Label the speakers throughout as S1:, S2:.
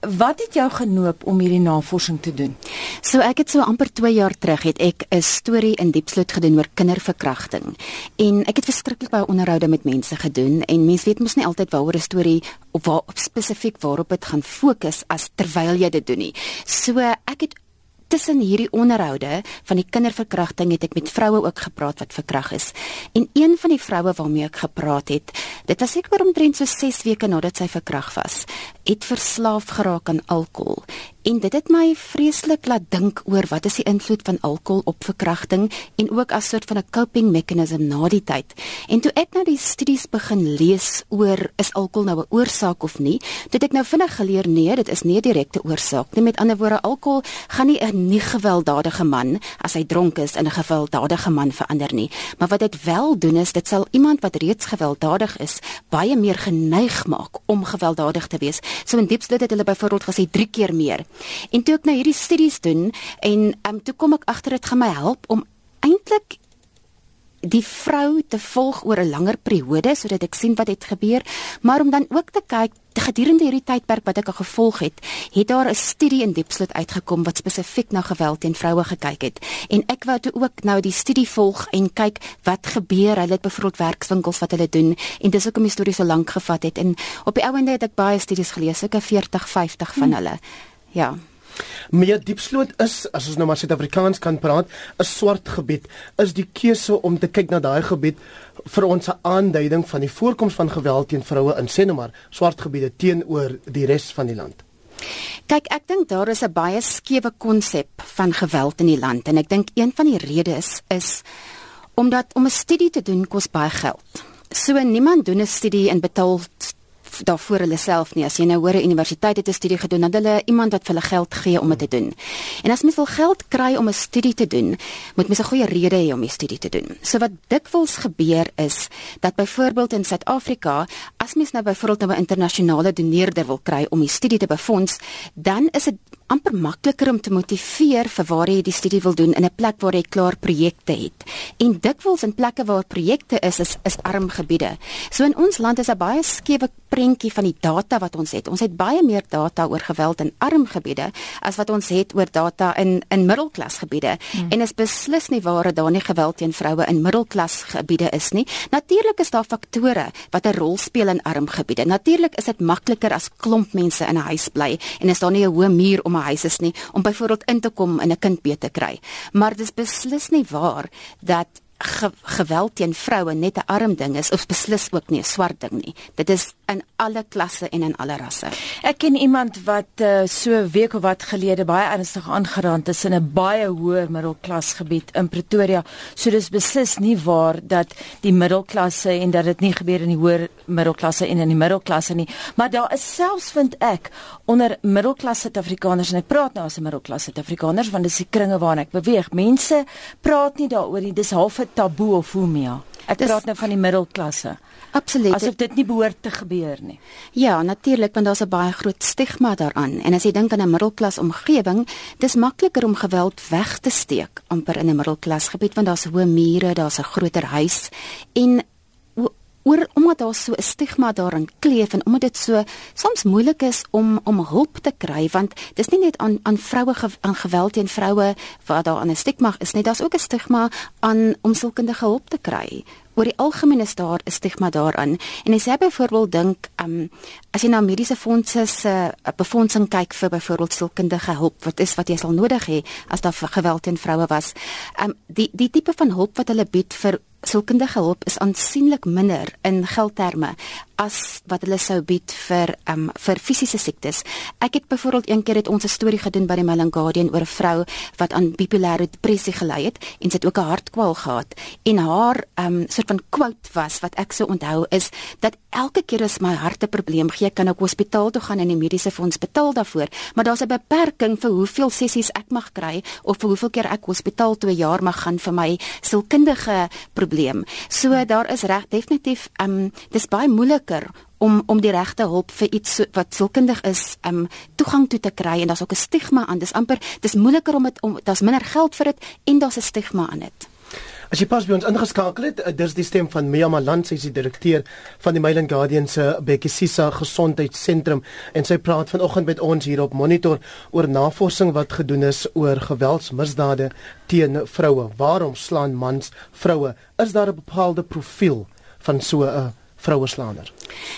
S1: Wat het jou genoop om hierdie navorsing te doen?
S2: So ek het so amper 2 jaar terug het ek 'n storie in Diepsloot gedoen oor kinderverkrachting. En ek het verskriklik baie onderhoude met mense gedoen en mense weet mos nie altyd waaroor 'n storie of waar spesifiek waarop dit gaan fokus as terwyl jy dit doen nie. So ek het tussen hierdie onderhoude van die kinderverkrachting het ek met vroue ook gepraat wat verkragt is. En een van die vroue waarmee ek gepraat het, dit was seker omtrent so 6 weke nadat sy verkragt was, het verslaaf geraak aan alkohol. En dit het my vreeslik laat dink oor wat is die invloed van alkohol op verkrachting en ook as 'n soort van 'n coping mechanism na die tyd. En toe ek nou die studies begin lees oor is alkohol nou 'n oorsaak of nie, het ek nou vinnig geleer nee, dit is nie 'n direkte oorsaak nie. Met ander woorde, alkohol gaan nie 'n nie gewelddadige man as hy dronk is in 'n gewelddadige man verander nie. Maar wat dit wel doen is dit sal iemand wat reeds gewelddadig is baie meer geneig maak om gewelddadig te wees. So in diepste het hulle byvoorbeeld gesê 3 keer meer. En toe ek nou hierdie studies doen en um, toe kom ek agter dit gaan my help om eintlik die vrou te volg oor 'n langer periode sodat ek sien wat het gebeur, maar om dan ook te kyk gedurende hierdie tydperk wat ek al gevolg het, het daar 'n studie in Diepsloot uitgekom wat spesifiek na geweld teen vroue gekyk het. En ek wou toe ook nou die studie volg en kyk wat gebeur. Hulle het byvoorbeeld werkswinkels wat hulle doen en dis hoekom die storie so lank gevat het. En op die ou ende het ek baie studies gelees, ek 40, 50 van hulle. Ja.
S3: Maar diepsloot is as ons nou maar Suid-Afrikaans kan praat, 'n swart gebied. Is die keuse om te kyk na daai gebied vir ons 'n aanduiding van die voorkoms van geweld teen vroue in sê nou maar swart gebiede teenoor die res van die land?
S2: Kyk, ek dink daar is 'n baie skewe konsep van geweld in die land en ek dink een van die redes is is omdat om 'n studie te doen kos baie geld. So niemand doen 'n studie en betaal daarvoor hulle self nie. As jy nou hoor 'n universiteit het 'n studie gedoen, dan hulle iemand wat vir hulle geld gee om dit te doen. En as mens wil geld kry om 'n studie te doen, moet mens 'n goeie rede hê om die studie te doen. So wat dikwels gebeur is dat byvoorbeeld in Suid-Afrika, as mens nou byvoorbeeld nou 'n internasionale doneerder wil kry om die studie te befonds, dan is dit amper makliker om te motiveer vir waar jy die studie wil doen in 'n plek waar jy klaar projekte het. En dikwels in plekke waar projekte is, is is arm gebiede. So in ons land is 'n baie skewe prentjie van die data wat ons het. Ons het baie meer data oor geweld in arm gebiede as wat ons het oor data in in middelklas gebiede. Hmm. En is beslis nie waar dat daar nie geweld teen vroue in middelklas gebiede is nie. Natuurlik is daar faktore wat 'n rol speel in arm gebiede. Natuurlik is dit makliker as klomp mense in 'n huis bly en is daar nie 'n hoë muur om 'n huis is nie om byvoorbeeld in te kom en 'n kind beet te kry. Maar dis beslis nie waar dat ge geweld teen vroue net 'n arm ding is of beslis ook nie 'n swart ding nie. Dit is in alle klasse en in alle rasse.
S1: Ek ken iemand wat uh, so week of wat gelede baie ernstig aangeraak is in 'n baie hoë middelklas gebied in Pretoria. So dis beslis nie waar dat die middelklasse en dat dit nie gebeur in die hoër middelklasse en in die middelklasse nie, maar daar is selfs vind ek onder middelklas Suid-Afrikaners en ek praat nou as 'n middelklas Suid-Afrikaners want dis die kringe waarin ek beweeg. Mense praat nie daaroor nie. Dis half 'n taboe of hoe meer. Ek praat nou van die middelklasse.
S2: Absoluut.
S1: Asof dit nie behoort te gebeur nie.
S2: Ja, natuurlik want daar's 'n baie groot stigma daaraan. En as jy dink aan 'n middelklas omgewing, dis makliker om geweld weg te steek amper in 'n middelklasgebied want daar's hoë mure, daar's 'n groter huis en oor omdat daar so 'n stigma daarin kleef en omdat dit so soms moeilik is om om hulp te kry want dis nie net aan aan vroue aan geweld teen vroue waar daar 'n stigma is nie daar's ook 'n stigma aan om sielkundige hulp te kry. Oor die algemeen is daar 'n stigma daaraan en as jy byvoorbeeld dink um, as jy na mediese fondse se uh, befondsing kyk vir byvoorbeeld sielkundige hulp wat is wat jy sal nodig hê as daar geweld teen vroue was um, die die tipe van hulp wat hulle bied vir sielkundige hulp is aansienlik minder in geldterme as wat hulle sou bied vir um vir fisiese siektes. Ek het byvoorbeeld een keer het ons 'n storie gedoen by die Melon Guardian oor 'n vrou wat aan bipolêre depressie gely het en sy het ook 'n hartkwal gehad en haar um soort van quote was wat ek so onthou is dat elke keer as my hart 'n probleem gee, kan ek hospitaal toe gaan en die mediese fonds betaal daarvoor, maar daar's 'n beperking vir hoeveel sessies ek mag kry of vir hoeveel keer ek hospitaal toe 'n jaar mag gaan vir my sielkundige probleem. So daar is reg definitief um dis baie moeiliker om om die regte hulp vir iets so, wat sielkundig is um toegang toe te kry en daar's ook 'n stigma aan. Dis amper dis moeiliker om dit om daar's minder geld vir dit en daar's 'n stigma aan dit.
S3: As jy pas by ons ingeskakel het, eh, dis die stem van Mia Malan, sy is die direkteur van die Myland Guardian se Bekisisa Gesondheidssentrum en sy praat vanoggend met ons hier op Monitor oor navorsing wat gedoen is oor geweldsmisdade teen vroue. Waarom slaan mans vroue? Is daar 'n bepaalde profiel van so 'n vroueslaander?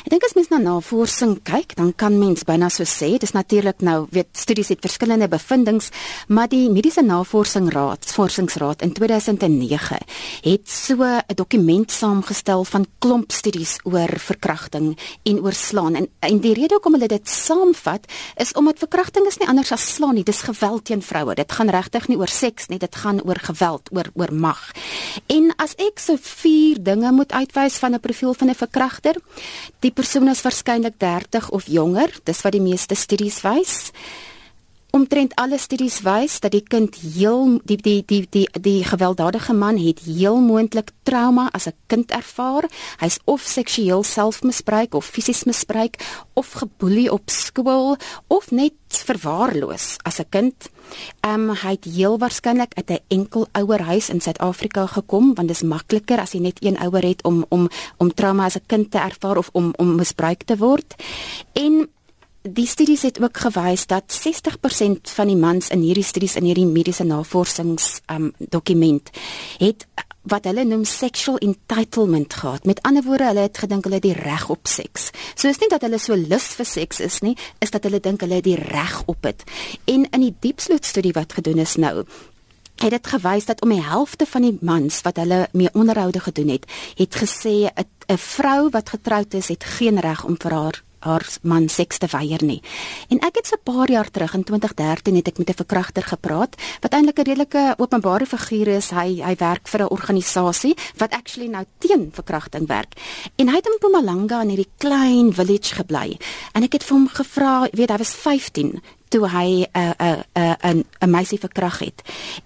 S2: Ek dink as mens na navorsing kyk, dan kan mens byna so sê, dis natuurlik nou, weet studies het verskillende bevindinge, maar die Mediese Navorsingsraad, Forsingsraad in 2009 het so 'n dokument saamgestel van klomp studies oor verkrachting en oor slaan. En en die rede hoekom hulle dit saamvat is omdat verkrachting is nie anders as slaan nie, dis geweld teen vroue. Dit gaan regtig nie oor seks nie, dit gaan oor geweld, oor oor mag. En as ek so vier dinge moet uitwys van 'n profiel van 'n verkragter, Die persoon is waarskynlik 30 of jonger, dis wat die meeste studies wys. Omtrent alle studies wys dat die kind heel die die die die die gewelddadige man het heel moontlik trauma as 'n kind ervaar. Hy's of seksueel selfmisbruik of fisies misbruik of geboelie op skool of net verwaarloos as 'n kind. Ehm um, hy het heel waarskynlik uit 'n enkel ouer huis in Suid-Afrika gekom want dit is makliker as jy net een ouer het om om om trauma as 'n kind te ervaar of om om misbruik te word. En die studies het ook gewys dat 60% van die mans in hierdie studies in hierdie mediese navorsings um dokument het wat hulle noem sexual entitlement gehad. Met ander woorde, hulle het gedink hulle het die reg op seks. So is nie dat hulle so lus vir seks is nie, is dat hulle dink hulle het die reg op dit. En in die diepsloot studie wat gedoen is nou, het dit gewys dat om die helfte van die mans wat hulle mee onderhoude gedoen het, het gesê 'n vrou wat getroud is, het geen reg om vir haar haar man seks te weier nie. En ek het so 'n paar jaar terug in 2013 het ek met 'n verkragter gepraat wat eintlik 'n redelike openbare figuur is. Hy hy werk vir 'n organisasie wat actually nou teen verkrachting werk. En hy het in Mpumalanga in hierdie klein village gebly. En ek het vir hom gevra, weet hy was 15 toe hy 'n 'n 'n 'n meisie verkrag het.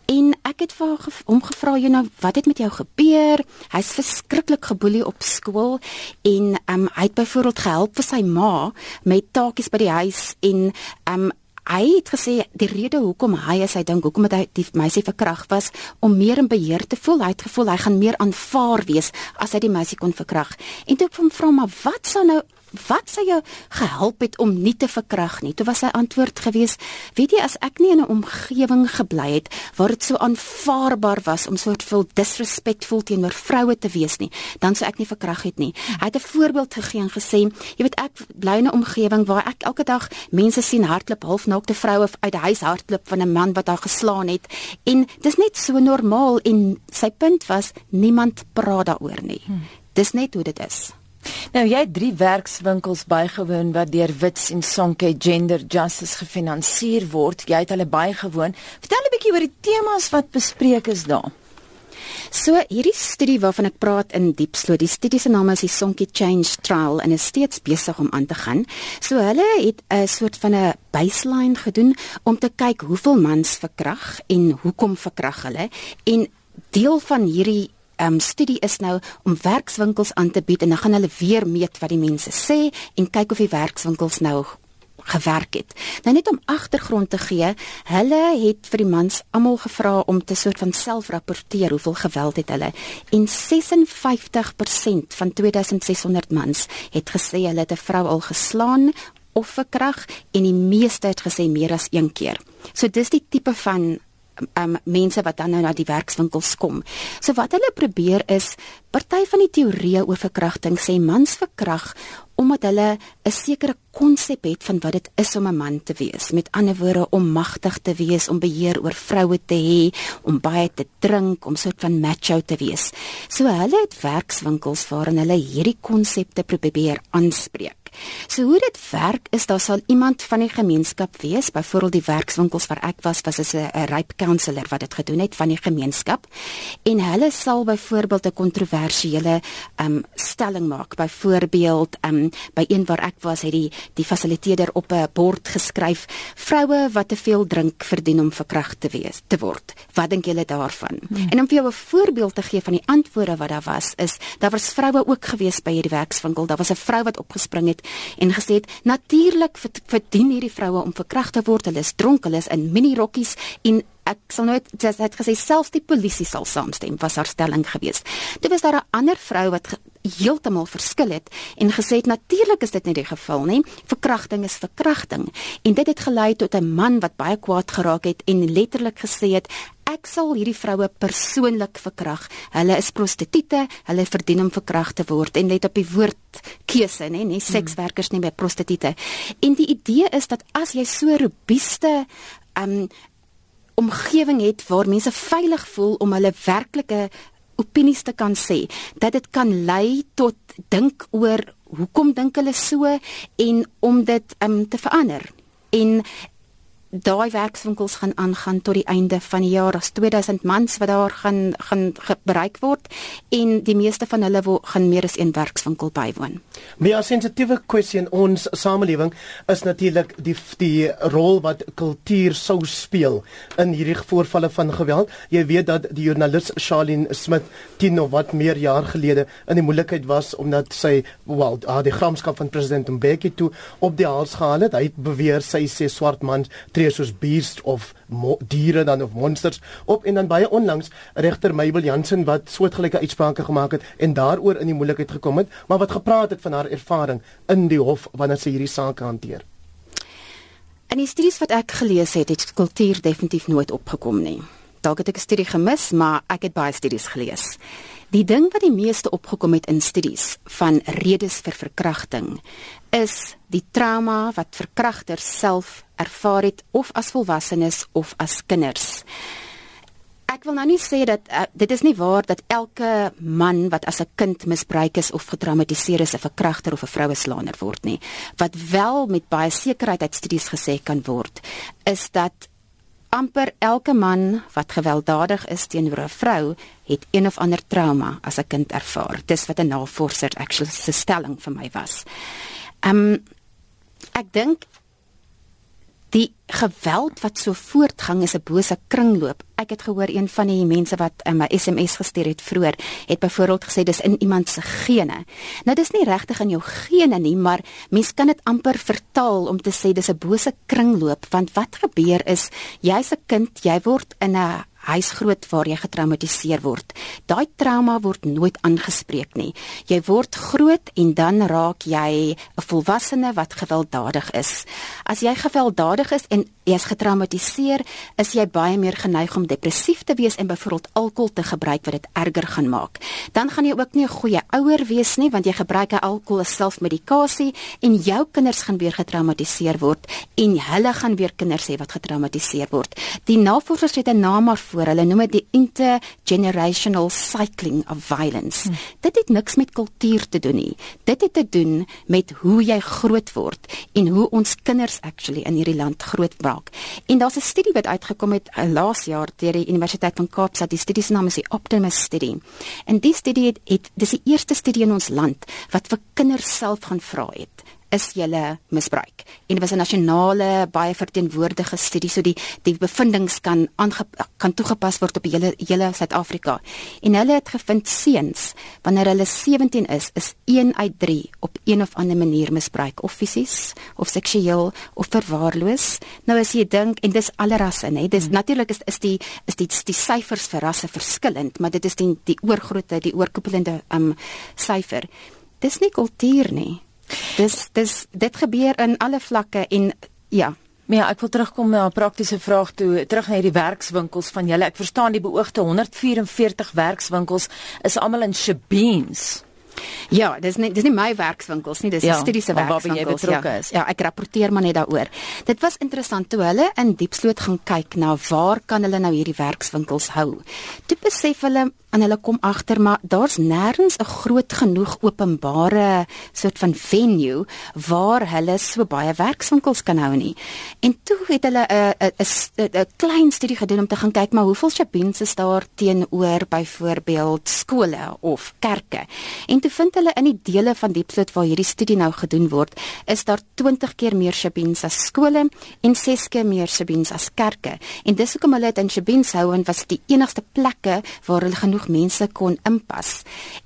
S2: En ek het vir hom gevra, "Jy nou, wat het met jou gebeur?" Hy's verskriklik geboelie op skool en um, hy het byvoorbeeld gehelp vir sy ma met taakies by die huis en um, Hy het gesê die rede hoekom hy as hy dink hoekom het hy die meisie verkrag was om meer in beheer te voel. Hy het gevoel hy gaan meer aanvaar wees as hy die meisie kon verkrag. En toe ek hom vra maar wat sou nou wat sou jou gehelp het om nie te verkrag nie? Toe was sy antwoord gewees: "Weet jy, as ek nie in 'n omgewing gebly het waar dit so aanvaarbaar was om soort vol disrespectful teenoor vroue te wees nie, dan sou ek nie verkrag het nie." Hy het 'n voorbeeld gegee en gesê: "Jy weet, ek bly in 'n omgewing waar ek elke dag mense sien hardloop halfnaakte vroue uit die huis hardloop van 'n man wat haar geslaan het en dis net so normaal en sy punt was niemand praat daaroor nie. Dis net hoe dit is.
S1: Nou jy het drie werkswinkels bygewoon wat deur Wits en Sonke Gender Justice gefinansier word. Jy het hulle bygewoon. Vertel 'n bietjie oor die temas wat bespreek is daar.
S2: So hierdie studie waarvan ek praat in Diepsloot, die studie se naam is die Sonke Change Trial en is steeds besig om aan te gaan. So hulle het 'n soort van 'n baseline gedoen om te kyk hoeveel mans verkrag en hoekom verkrag hulle en deel van hierdie um, studie is nou om werkswinkels aan te bied en dan gaan hulle weer meet wat die mense sê en kyk of die werkswinkels nou gewerk het. Nou net om agtergrond te gee, hulle het vir die mans almal gevra om te soort van self-rapporteer hoeveel geweld het hulle en 56% van 2600 mans het gesê hulle het 'n vrou al geslaan of verkrag en die meeste het gesê meer as een keer. So dis die tipe van um mense wat dan nou na die werkswinkels kom. So wat hulle probeer is party van die teorieë oor verkrachting sê mans verkrag omdat hulle 'n sekere konsep het van wat dit is om 'n man te wees. Met ander woorde om magtig te wees, om beheer oor vroue te hê, om baie te drink, om soort van macho te wees. So hulle het werkswinkels waarin hulle hierdie konsepte probeer aanspreek. So hoe dit werk is daar sal iemand van die gemeenskap wees, byvoorbeeld die werkswinkels waar ek was, was 'n 'n rape counselor wat dit gedoen het van die gemeenskap. En hulle sal byvoorbeeld 'n kontroversiële um stelling maak. Byvoorbeeld um by een waar ek was, het die die fasiliteerder op 'n bord geskryf: "Vroue wat te veel drink verdien om verkragt te wees te word." Wat dink julle daarvan? Hmm. En om vir jou 'n voorbeeld te gee van die antwoorde wat daar was, is daar was vroue ook gewees by hierdie werkswinkel. Daar was 'n vrou wat opgespring het en gesê het natuurlik verdien hierdie vroue om verkragt te word. Hulle is dronk, hulle is in minirokkies en ek sal nooit sy het gesê selfs die polisie sal saamstem was haar stelling geweest. Toe was daar 'n ander vrou wat heeltemal verskil het en gesê het natuurlik is dit nie die geval nie. Verkrachting is verkrachting en dit het gelei tot 'n man wat baie kwaad geraak het en letterlik gesê het ek sal hierdie vroue persoonlik verkrag. Hulle is prostituie, hulle verdien om verkrag te word en let op die woord keuse, nê, nie sekswerkers nie, maar prostituie. En die idee is dat as jy so robuuste um omgewing het waar mense veilig voel om hulle werklike opinies te kan sê dat dit kan lei tot dink oor hoekom dink hulle so en om dit um, te verander. En daai werkswinkels gaan aangaan tot die einde van die jaar as 2000 mans wat daar gaan gaan bereik word en die meeste van hulle wil gaan meer as een werkswinkel bywoon.
S3: Maar 'n sensitiewe kwessie in ons samelewing is natuurlik die die rol wat kultuur sou speel in hierdie voorvalle van geweld. Jy weet dat die joernalis Charlene Smith 10 of wat meer jaar gelede in die moeilikheid was omdat sy wel die gramskap van president Mbeki toe op die hals gehaal het. Hy het beweer sy sê swart man tree soos beast of diere dan of monsters op en dan baie onlangs regter Mabel Jansen wat soortgelyke uitsprake gemaak het en daaroor in die moeilikheid gekom het, maar wat gepraat het van haar ervaring in die hof wanneer sy hierdie saak hanteer.
S2: In die studies wat ek gelees het, het kultuur definitief nooit opgekom nie. Dalk het ek 'n studie gemis, maar ek het baie studies gelees. Die ding wat die meeste opgekom het in studies van redes vir verkrachting is die trauma wat verkragters self ervaar het of as volwassenes of as kinders. Ek wil nou nie sê dat uh, dit is nie waar dat elke man wat as 'n kind misbruik is of getraumatiseer is 'n verkragter of 'n vroueslaander word nie. Wat wel met baie sekerheid uit studies gesê kan word, is dat amper elke man wat gewelddadig is teenoor 'n vrou het een of ander trauma as 'n kind ervaar. Dis wat 'n navorser actually se stelling vir my was. Ehm um, ek dink die geweld wat so voortgang is 'n bose kringloop. Ek het gehoor een van die mense wat 'n um, SMS gestuur het vroeër, het byvoorbeeld gesê dis in iemand se gene. Nou dis nie regtig in jou gene nie, maar mens kan dit amper vertaal om te sê dis 'n bose kringloop want wat gebeur is jy's 'n kind, jy word in 'n hy's groot waar jy getraumatiseer word. Daai trauma word nooit aangespreek nie. Jy word groot en dan raak jy 'n volwassene wat gewelddadig is. As jy gewelddadig is en jy is getraumatiseer, is jy baie meer geneig om depressief te wees en byvoorbeeld alkohol te gebruik wat dit erger gaan maak. Dan gaan jy ook nie 'n goeie ouer wees nie want jy gebruik alkohol as selfmedikasie en jou kinders gaan weer getraumatiseer word en hulle gaan weer kinders hê wat getraumatiseer word. Die navorsers het 'n naam maar voor. Hulle noem dit die intergenerational cycling of violence. Hmm. Dit het niks met kultuur te doen nie. Dit het te doen met hoe jy groot word en hoe ons kinders actually in hierdie land groot maak. En daar's 'n studie wat uitgekom het uh, laas jaar deur die Universiteit van Kaapstad. Die studie se naam is die Optimus studie. En die studie het, het dis die eerste studie in ons land wat vir kinders self gaan vra het is julle misbruik. En dit was 'n nasionale baie verteenwoordige studie so die die bevindinge kan aange, kan toegepas word op hele hele Suid-Afrika. En hulle het gevind seuns wanneer hulle 17 is, is 1 uit 3 op een of ander manier misbruik of fisies of seksueel of verwaarloos. Nou as jy dink en dis alle rasse, hè. Dis hmm. natuurlik is is die is die die syfers vir rasse verskillend, maar dit is die die oorgrootte, die oorkoepelende um syfer. Dis nie kultuur nie. Dis dis dit gebeur in alle vlakke en ja.
S1: Ja, ek wil terugkom na 'n praktiese vraag toe, terug na hierdie werkswinkels van julle. Ek verstaan die beoogde 144 werkswinkels is almal in Shebeens.
S2: Ja, dis nie dis nie my werkswinkels nie, dis ja, studiese werkswinkels.
S1: Ja,
S2: ja, ek rapporteer maar net daaroor. Dit was interessant toe hulle in Diepsloot gaan kyk na waar kan hulle nou hierdie werkswinkels hou. Toe besef hulle en hulle kom agter maar daar's nêrens 'n groot genoeg openbare soort van venue waar hulle so baie werkswinkels kan hou nie. En toe het hulle 'n 'n 'n klein studie gedoen om te gaan kyk maar hoeveel shabins is daar teenoor byvoorbeeld skole of kerke. En toe vind hulle in die dele van Diepsloot waar hierdie studie nou gedoen word, is daar 20 keer meer Shabins as skole en 6 keer meer Shabins as kerke. En dis hoekom hulle dit in Shabins hou en was die enigste plekke waar hulle genoeg mense kon inpas.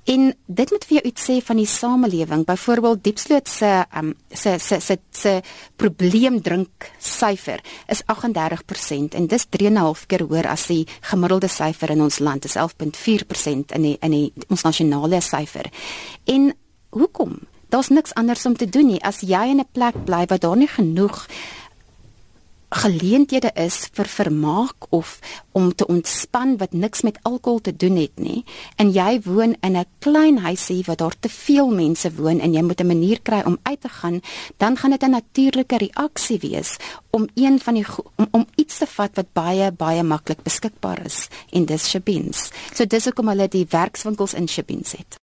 S2: En dit moet vir jou iets sê van die samelewing. Byvoorbeeld Diepsloot se um, se se se se probleem drink syfer is 38% en dis 3.5 keer hoër as die gemiddelde syfer in ons land is 11.4% in die in die ons nasionale syfer. En hoekom? Daar's niks anders om te doen nie. As jy in 'n plek bly waar daar nie genoeg geleenthede is vir vermaak of om te ontspan wat niks met alkohol te doen het nie en jy woon in 'n klein huisie waar daar te veel mense woon en jy moet 'n manier kry om uit te gaan dan gaan dit 'n natuurlike reaksie wees om een van die om, om iets te vat wat baie baie maklik beskikbaar is en dis Shabins. So dis hoekom hulle die werkswinkels in Shabins het